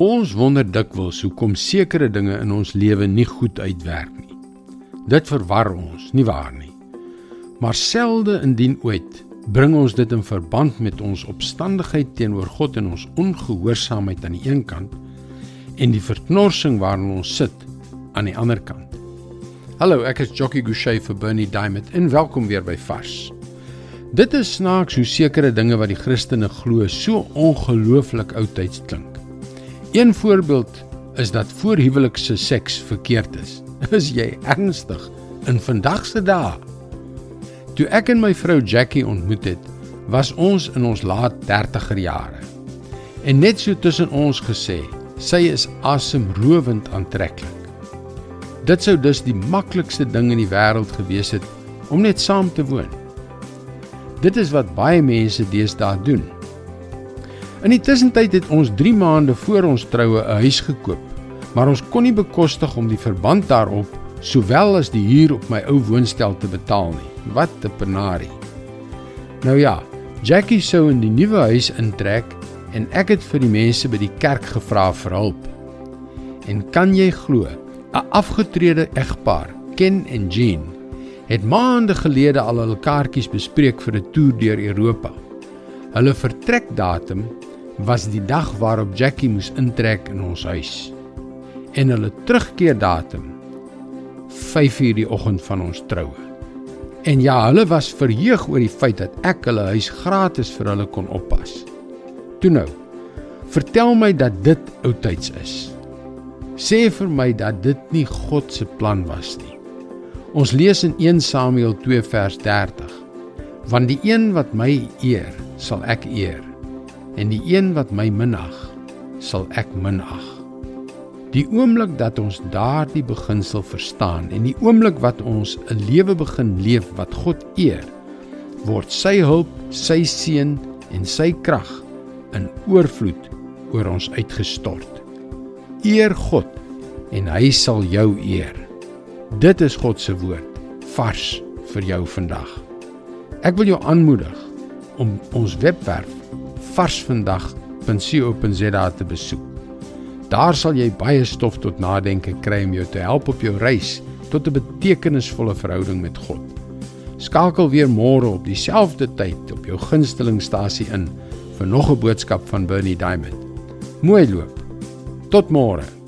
Ons wonder dikwels hoekom sekere dinge in ons lewe nie goed uitwerk nie. Dit verwar ons, nie waar nie? Maar selde indien ooit bring ons dit in verband met ons opstandigheid teenoor God en ons ongehoorsaamheid aan die een kant en die verknorsing waarin ons sit aan die ander kant. Hallo, ek is Jockey Gouchee vir Bernie Diamond en welkom weer by Vars. Dit is snaaks hoe sekere dinge wat die Christene glo so ongelooflik oudtyds klink. Een voorbeeld is dat voorhuwelikse seks verkeerd is. Is jy ernstig in vandag se dae? Toe ek en my vrou Jackie ontmoet het, was ons in ons laat 30er jare. En net so tussen ons gesê, sy is asemrowend aantreklik. Dit sou dus die maklikste ding in die wêreld gewees het om net saam te woon. Dit is wat baie mense deesdae doen. In die tussentyd het ons 3 maande voor ons troue 'n huis gekoop, maar ons kon nie bekostig om die verband daarop sowel as die huur op my ou woonstel te betaal nie. Wat 'n penarie. Nou ja, Jackie sou in die nuwe huis intrek en ek het vir die mense by die kerk gevra vir hulp. En kan jy glo, 'n afgetrede egpaar, Ken en Jean, het maande gelede al hul kaartjies bespreek vir 'n toer deur Europa. Hulle vertrekdatum was die dag waarop Jackie moes intrek in ons huis. En hulle terugkeerdatum 5:00 die oggend van ons troue. En ja, hulle was verheug oor die feit dat ek hulle huis gratis vir hulle kon oppas. Toe nou, vertel my dat dit oudtyds is. Sê vir my dat dit nie God se plan was nie. Ons lees in 1 Samuel 2 vers 30. Want die een wat my eer, sal ek eer en die een wat my minag sal ek minag. Die oomblik dat ons daardie beginsel verstaan en die oomblik wat ons 'n lewe begin leef wat God eer, word sy hulp, sy seën en sy krag in oorvloed oor ons uitgestort. Eer God en hy sal jou eer. Dit is God se woord vars vir jou vandag. Ek wil jou aanmoedig om ons webwerf varsvandag.co.za te besoek. Daar sal jy baie stof tot nadenke kry om jou te help op jou reis tot 'n betekenisvolle verhouding met God. Skakel weer môre op dieselfde tyd op jou gunstelingstasie in vir nog 'n boodskap van Bernie Diamond. Mooi loop. Tot môre.